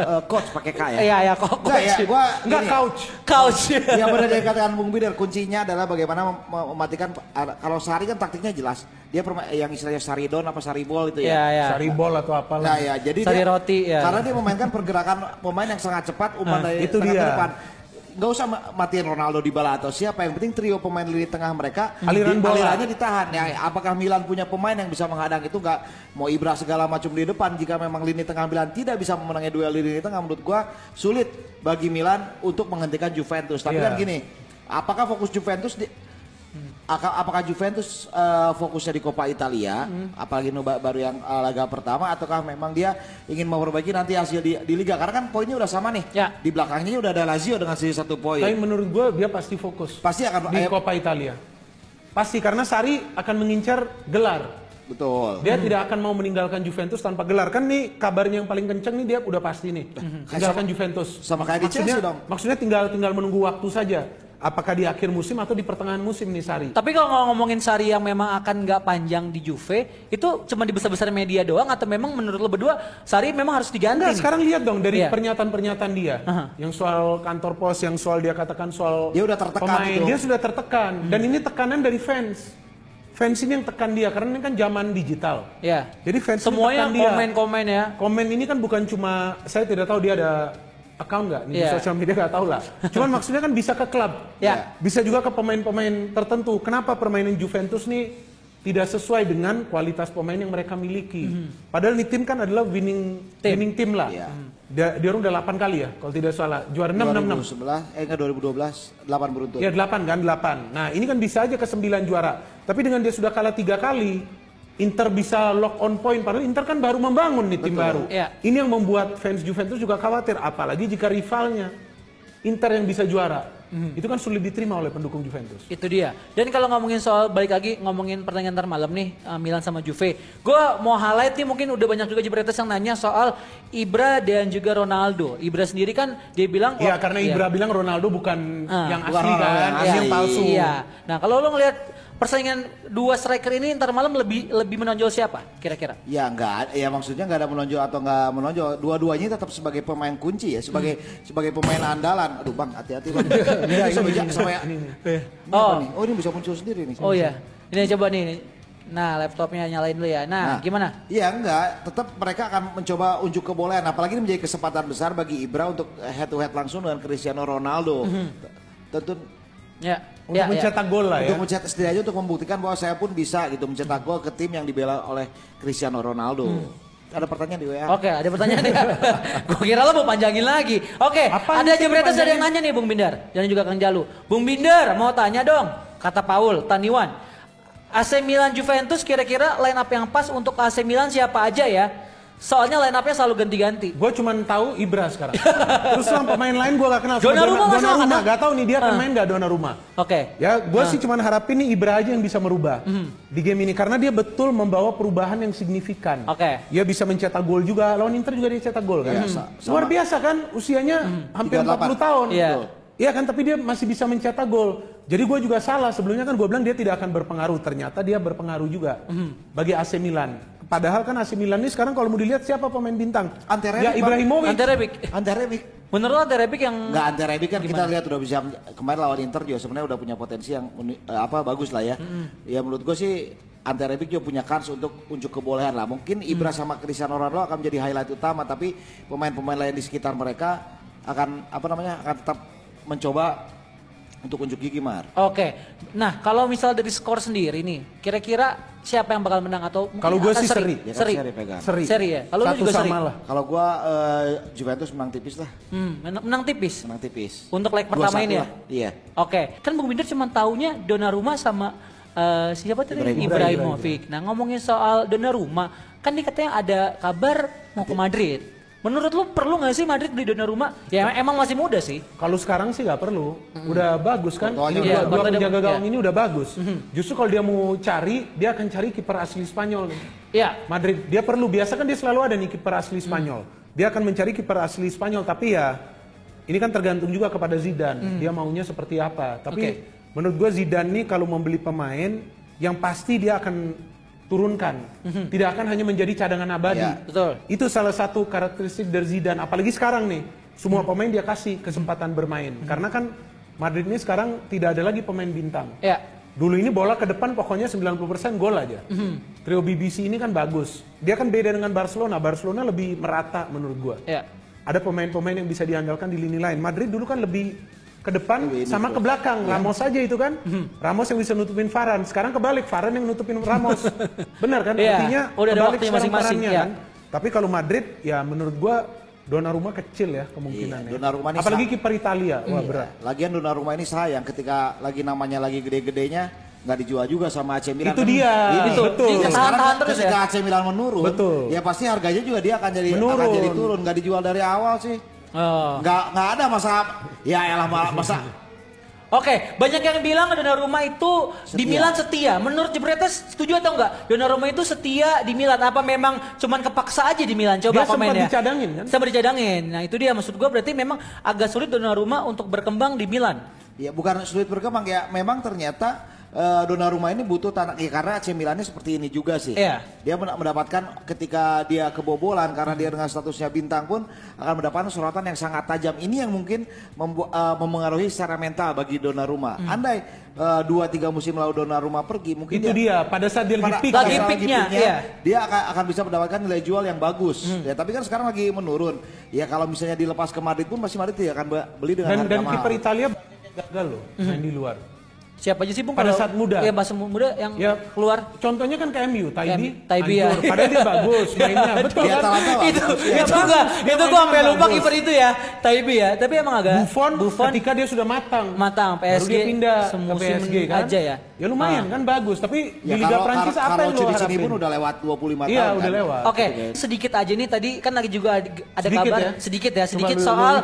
Eh, coach pakai K ya. Iya, ya kok Enggak ya, Coach. gua Enggak ini, couch. Coach. Yang benar yang katakan Bung Bider, kuncinya adalah bagaimana mem- mem- mematikan ada- kalau Sari kan taktiknya jelas. Dia yang istilahnya Saridon apa Saribol itu Iya, ya. ya. Saribol atau apalah. Nah ya, jadi Sari dia, roti, ya. karena dia memainkan pergerakan pemain yang sangat cepat umpan Ah, dari itu dia. depan. Nggak usah ma- matiin Ronaldo di bala atau siapa, yang penting trio pemain lini tengah mereka Aliran di- bola. alirannya ditahan. Ya, apakah Milan punya pemain yang bisa menghadang itu nggak mau Ibra segala macam di depan jika memang lini tengah Milan tidak bisa memenangi duel di lini tengah menurut gua sulit bagi Milan untuk menghentikan Juventus. Tapi Iya. kan gini, apakah fokus Juventus di Aka- apakah Juventus eh, fokusnya di Coppa Italia, apalagi nu ba- baru yang eh, laga pertama, ataukah memang dia ingin memperbaiki nanti hasil di, di liga? Karena kan poinnya udah sama nih. Ya. Di belakangnya udah ada Lazio dengan sisa satu poin. Tapi menurut gue dia pasti fokus. Pasti akan di eh, Coppa Italia. Pasti karena Sari akan mengincar gelar. betul. Dia tidak akan mau meninggalkan Juventus tanpa gelar. Kan nih kabarnya yang paling kenceng nih dia udah pasti nih. Meninggalkan Juventus. sama kayak di maksudnya, Chelsea dong. Maksudnya tinggal tinggal menunggu waktu saja. Apakah di akhir musim atau di pertengahan musim nih Sari? Tapi kalau ngomongin Sari yang memang akan nggak panjang di Juve, itu cuma di besar-besar media doang atau memang menurut lo berdua Sari memang harus diganti? Enggak, sekarang lihat dong dari Iya. pernyataan-pernyataan dia. Aha. Yang soal kantor pos, yang soal dia katakan soal Dia udah tertekan pemain. gitu. Dia sudah tertekan. Dan ini tekanan dari fans. Fans ini yang tekan dia karena ini kan zaman digital. Ya. Jadi fans ini Semuanya tekan dia. komen-komen ya. Komen ini kan bukan cuma saya tidak tahu dia ada account nggak nih Iya. di sosial media nggak tahu lah. Cuman maksudnya kan bisa ke klub. Ya. Bisa juga ke pemain-pemain tertentu. Kenapa permainan Juventus nih tidak sesuai dengan kualitas pemain yang mereka miliki. Padahal nih tim kan adalah winning Mhm. Tim. winning tim lah. Iya. Dia, dia orang udah 8 kali ya kalau tidak salah. Juara 6 6 6. 2011, eh enggak 2012, 8 beruntun. Ya 8 kan 8. Nah ini kan bisa aja ke 9 juara. Tapi dengan dia sudah kalah tiga kali, Inter bisa lock on point. Padahal Inter kan baru membangun nih tim Betul. baru. Iya. Ini yang membuat fans Juventus juga khawatir. Apalagi jika rivalnya Inter yang bisa juara. Mhm. Itu kan sulit diterima oleh pendukung Juventus. Itu dia. Dan kalau ngomongin soal balik lagi ngomongin pertandingan ntar malam nih uh, Milan sama Juve. Gue mau highlight nih mungkin udah banyak juga Jebretes yang nanya soal Ibra dan juga Ronaldo. Ibra sendiri kan dia bilang Iya karena iya. Ibra bilang Ronaldo bukan Ah. yang Bukan asli kan, yang asli. yang palsu. Iya. Nah kalau lo ngelihat persaingan dua striker ini ntar malam lebih lebih menonjol siapa kira-kira? Ya enggak, ya maksudnya enggak ada menonjol atau enggak menonjol. Dua-duanya tetap sebagai pemain kunci ya, sebagai Hmm. sebagai pemain andalan. Aduh bang, hati-hati bang. ini sama, sama ya. Oh. nih? Oh ini bisa muncul sendiri nih. Oh ya. Ini coba nih. Nah laptopnya nyalain dulu ya. Nah, gimana? Iya enggak, tetap mereka akan mencoba unjuk kebolehan. Apalagi ini menjadi kesempatan besar bagi Ibra untuk head to head langsung dengan Cristiano Ronaldo. Mhm. Tentu Ya. Untuk ya, ya. mencetak gol lah ya. untuk mencetak setidaknya untuk membuktikan bahwa saya pun bisa gitu mencetak gol ke tim yang dibela oleh Cristiano Ronaldo. Hmm. Ada pertanyaan di WA. Oke, ada pertanyaan ya. Gue kira lo mau panjangin lagi. Oke, Apaan ada Bretas ada yang nanya nih Bung Bindar dan juga Kang Jalu. Bung Bindar mau tanya dong, kata Paul Taniwan. AC Milan Juventus kira-kira line up yang pas untuk AC Milan siapa aja ya? Soalnya line up-nya selalu ganti-ganti. Gue cuma tahu Ibra sekarang. Terus yang pemain lain gue gak kenal. Masa nggak Donnarumma. kenal? Gak tahu nih dia akan Ah. main gak Donnarumma. Oke. Ya, gue sih cuma harapin nih Ibra aja yang bisa merubah Hmm. di game ini karena dia betul membawa perubahan yang signifikan. Oke. Dia bisa mencetak gol juga. Lawan Inter juga dia cetak gol kan. Biasa. Luar biasa kan usianya hampir 38. 40 tahun. Iya. Iya kan tapi dia masih bisa mencetak gol. Jadi gue juga salah sebelumnya kan gue bilang dia tidak akan berpengaruh. Ternyata dia berpengaruh juga Hmm. bagi AC Milan. Padahal kan AC Milan ini sekarang kalau mau dilihat siapa pemain bintang? Ante ya Rebic, Bang. Ibrahimovic. Ante Rebic. Ante Rebic. Menurut lo Ante Rebic yang Enggak Ante Rebic kan kita Gimana? lihat udah bisa kemarin lawan Inter juga sebenarnya udah punya potensi yang uni- eh, apa bagus lah ya. Ya menurut gue sih Ante Rebic juga punya kans untuk unjuk kebolehan lah. Mungkin Ibra sama Cristiano Ronaldo akan menjadi highlight utama tapi pemain-pemain lain di sekitar mereka akan apa namanya akan tetap mencoba untuk unjuk gigi Mar. Oke. Nah, kalau misal dari skor sendiri nih, kira-kira siapa yang bakal menang atau mungkin Kalau gua akan sih seri. Ya kan Seri. seri pegang. Seri. Seri ya? Kalau lu juga sama seri? lah. Kalau gua eh, Juventus menang tipis lah, Hmm, menang, menang tipis. menang tipis. Untuk leg pertama 2-1 ini ya? Iya. Oke, kan Bung Binder cuma taunya Donnarumma sama eh, siapa tadi? Ibrahimovic. Ibrahimovic. Nah ngomongin soal Donnarumma, kan nih katanya ada kabar mau ke Madrid. Menurut lu perlu nggak sih Madrid beli Donnarumma? Ya emang masih muda sih. Kalau sekarang sih nggak perlu, udah bagus kan? Ini dua, dua penjaga gawang ya. ini udah bagus. Justru kalau dia mau cari, dia akan cari kiper asli Spanyol. Iya. Madrid dia perlu biasa kan dia selalu ada nih kiper asli Spanyol. Dia akan mencari kiper asli Spanyol tapi ya ini kan tergantung juga kepada Zidane. Dia maunya seperti apa. Tapi menurut gua Zidane nih kalau membeli pemain yang pasti dia akan turunkan. Tidak akan hanya menjadi cadangan abadi. Ya, betul. Itu salah satu karakteristik dari Zidane apalagi sekarang nih. Semua pemain dia kasih kesempatan bermain. Karena kan Madrid ini sekarang tidak ada lagi pemain bintang. Ya. Dulu ini bola ke depan pokoknya 90% gol aja. Trio BBC ini kan bagus. Dia kan beda dengan Barcelona. Barcelona lebih merata menurut gua. Ya. Ada pemain-pemain yang bisa diandalkan di lini lain. Madrid dulu kan lebih ke depan sama ke belakang. Ramos aja itu kan. Ramos yang bisa nutupin Varane. Sekarang kebalik, Varane yang nutupin Ramos. Benar kan? Iya, Artinya udah ada kebalik masing-masing, iya. kan. Tapi kalau Madrid ya menurut gua Donnarumma kecil ya kemungkinannya. Iya, Donnarumma ini Apalagi kiper Italia. Wah berat. Lagian Donnarumma ini sayang ketika lagi namanya lagi gede-gedenya nggak dijual juga sama AC Milan. Itu kan. dia, Ini. itu. Dia Ya, ketahan-tahan sekarang terus ketika ya? AC Milan menurun, Betul. ya pasti harganya juga dia akan jadi Menurun. akan jadi turun, nggak dijual dari awal sih. Oh. Nggak nggak ada masa ya elah ma- masa Oke, banyak yang bilang Donnarumma itu di Setia. Milan setia. Menurut Jebretes setuju atau enggak? Donnarumma itu setia di Milan. Apa memang cuman kepaksa aja di Milan? Coba Dia komen sempat ya. dicadangin, kan? Sempat dicadangin. Nah itu dia maksud gua berarti memang agak sulit Donnarumma untuk berkembang di Milan. ya bukan sulit berkembang ya memang ternyata eh, Donnarumma ini butuh tanah ya karena AC Milannya seperti ini juga sih. Iya. Dia men- mendapatkan ketika dia kebobolan karena dia dengan statusnya bintang pun akan mendapatkan sorotan yang sangat tajam. Ini yang mungkin membu- eh, mempengaruhi secara mental bagi Donnarumma. Hmm. Andai eh, dua tiga musim lalu Donnarumma pergi mungkin Itu dia. Pada saat dia lagi pada- peak. Lagi ya. peaknya, iya. dia akan, akan bisa mendapatkan nilai jual yang bagus. Hmm. Ya, tapi kan sekarang lagi menurun. Ya kalau misalnya dilepas ke Madrid pun pasti Madrid tidak akan be- beli dengan Dan harga dan mahal. kiper Italia gagal loh main di luar. Siapa aja sih Bung? Pada kalau- saat muda. Iya, masa muda yang Ya keluar. Contohnya kan ke MU, Taibi, Taibi ya. Padahal dia bagus mainnya, betul kan? Atalanta bagus. itu Iya, itu gua itu gua sampai lupa kiper itu ya. Taibi ya. Tapi emang agak Buffon, Buffon ketika dia sudah matang, matang baru PSG dia pindah ke PSG kan. aja ya. Ya lumayan Ah. kan bagus, tapi Ya, di Liga kalau- Prancis kalau- apa kalau yang lo di sini harapin? pun udah lewat 25 Iya, tahun udah kan. lewat. Oke, sedikit aja nih tadi kan lagi juga ada kabar ya? sedikit ya, sedikit lu- lu soal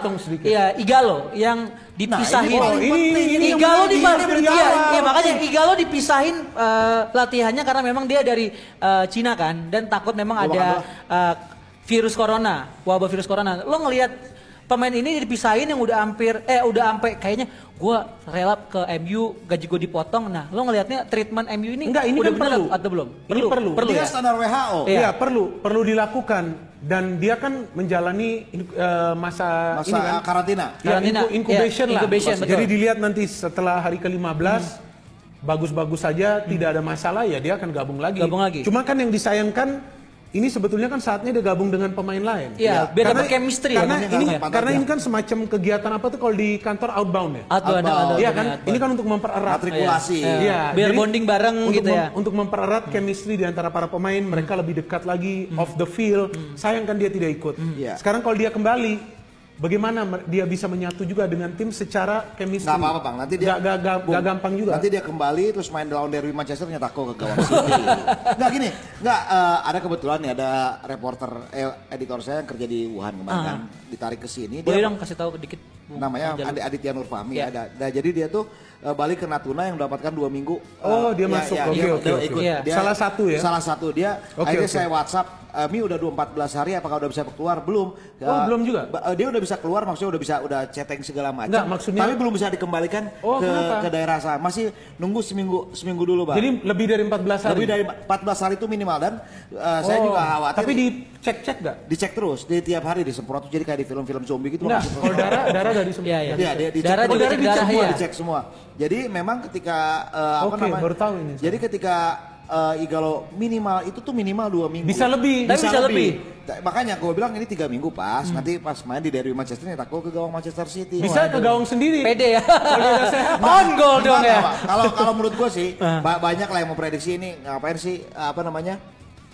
iya Igalo yang dipisahin. Nah, ini ini- ini yang Igalo di ini iya, iya, makanya Igalo dipisahin eh, latihannya karena memang dia dari eh, Cina kan dan takut memang Gua ada eh, virus corona, wabah virus corona. Lo ngelihat pemain ini dipisahin yang udah hampir eh udah sampai kayaknya gua rela ke MU gaji gue dipotong. Nah, lo ngelihatnya treatment MU ini Enggak, ini udah kan perlu. atau belum? Ini perlu. Perlu Dia ya. standar WHO. Iya. Iya perlu perlu dilakukan dan dia kan menjalani eh, masa, Masa ini kan karantina. Ya, Karantina, incu- incubation iya, lah. incubation, Jadi dilihat nanti setelah hari ke-15 bagus-bagus saja tidak ada masalah ya dia akan gabung lagi. Gabung lagi. Cuma kan yang disayangkan ini sebetulnya kan saatnya dia gabung dengan pemain lain. Iya, biar Karena- dapat chemistry ya, Karena maksudnya ini ya? karena ini kan semacam kegiatan apa tuh kalau di kantor outbound ya. Outbound, Outbound. outbound, Iya kan? outbound. Ini kan untuk mempererat Matrikulasi. Iya. Iya, Biar jadi bonding bareng untuk gitu mem- ya. Untuk mempererat chemistry di antara para pemain, mereka lebih dekat lagi off the field. Sayang kan dia tidak ikut. Iya. Sekarang kalau dia kembali, bagaimana dia bisa menyatu juga dengan tim secara chemistry? Nggak apa-apa bang, nanti dia Gak, gak, gak- gak gampang juga. Nanti dia kembali terus main lawan Derby Manchester nyetak gol ke gawang City. Nggak gini, nggak eh, ada kebetulan nih ada reporter eh, editor saya yang kerja di Wuhan kemarin kan, ditarik ke sini. Boleh Dia dong kasih tahu dikit. Bung, namanya. Adi Aditya Nurfahmi Iya. ada. Nah, jadi dia tuh eh, balik ke Natuna yang mendapatkan dua minggu. Oh, Eh, dia masuk. Oke, dia- oke, oke. ikut. Iya. Dia- Salah satu ya? Salah satu dia. Oke, akhirnya oke. saya WhatsApp, eh, Mi udah 14 hari apakah udah bisa keluar? Belum. Oh, Eh, belum juga? dia udah bisa keluar maksudnya udah bisa udah chatting segala macam. Enggak, maksudnya- Tapi belum bisa dikembalikan Oh, ke kenapa? ke daerah sana. Masih nunggu seminggu seminggu dulu, Bang. Jadi lebih dari 14 hari. lebih dari 14 hari itu minimal dan eh, saya Oh, juga khawatir. Tapi dicek-cek gak? dicek terus, di tiap hari disemprot jadi kayak di film-film zombie gitu. Enggak, kalau darah darah dari semua. Iya, iya. Iya, dia dicek Darah dicek darah, semua, iya. dicek semua. Jadi memang ketika eh, apa Oke, namanya? baru tahu ini. Jadi ketika eh, Igalo minimal itu tuh minimal dua minggu. Bisa lebih. Tapi bisa lebih. Ta- Makanya gue bilang ini tiga minggu pas. Nanti pas main di Derby Manchester nyetak gol ke gawang Manchester City. Bisa ke gawang sendiri. Pede ya. Kalau sehat. On goal dong ya. Kalau kalau menurut gue sih ba- banyak lah yang memprediksi ini ngapain sih apa namanya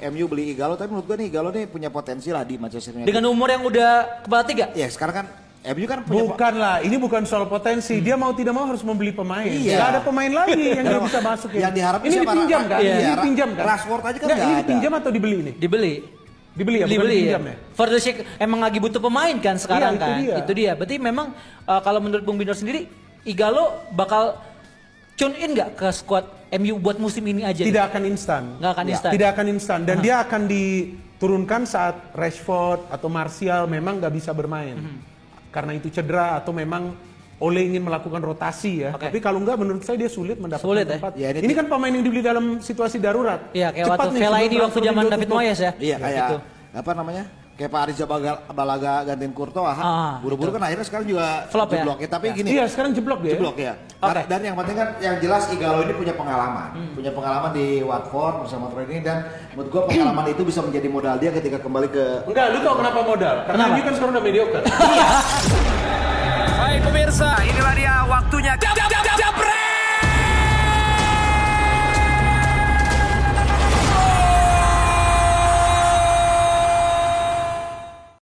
MU beli Igalo tapi menurut gue nih Igalo nih punya potensi lah di Manchester United. Dengan umur yang udah kepala tiga. ya sekarang kan MU kan punya Bukan lah, ini bukan soal potensi. Dia mau tidak mau harus membeli pemain. Iya. Gak ada pemain lagi yang dia bisa masukin. yang diharapin ini siapa? dipinjam kan? Iya. Ini dipinjam kan? Rashford aja kan Nggak, ini ada. dipinjam atau dibeli ini? Dibeli. Dibeli ya, dibeli ya. dipinjam ya? Van der Schaik emang lagi butuh pemain kan sekarang Iya, itu kan. dia. Itu dia. Berarti memang uh, kalau menurut Bung Binder sendiri Igalo bakal tune in nggak ke squad MU buat musim ini aja? Tidak akan instan. Nggak akan Ya, instan. Tidak akan instan dan dia akan diturunkan saat Rashford atau Martial memang nggak bisa bermain. Mhm. Karena itu cedera atau memang Ole ingin melakukan rotasi ya. Oke. Tapi kalau nggak menurut saya dia sulit mendapatkan Sulit ya? tempat. Ya, ini ini, kan pemain yang dibeli dalam situasi darurat. Iya, kayak Cepat waktu nih, Vela ini waktu zaman David. Moyes ya. Iya Ya, kayak gitu. apa namanya? kayak Pak Aris Balaga, Balaga gantiin Kurtoa ah, buru-buru gitu. kan akhirnya sekarang juga Flop ya? jeblok. Ya? ya tapi ya. gini. Iya, sekarang jeblok dia. Jeblok ya. Okay. Nah, dan yang penting kan yang jelas Igalo ini punya pengalaman. Hmm. Punya pengalaman di Watford bersama Troy ini dan menurut gua pengalaman itu bisa menjadi modal dia ketika kembali ke Enggak, lu tau kenapa modal? Karena dia kan sekarang udah mediocre. Hai pemirsa, inilah dia waktunya. Jump, jump, jump.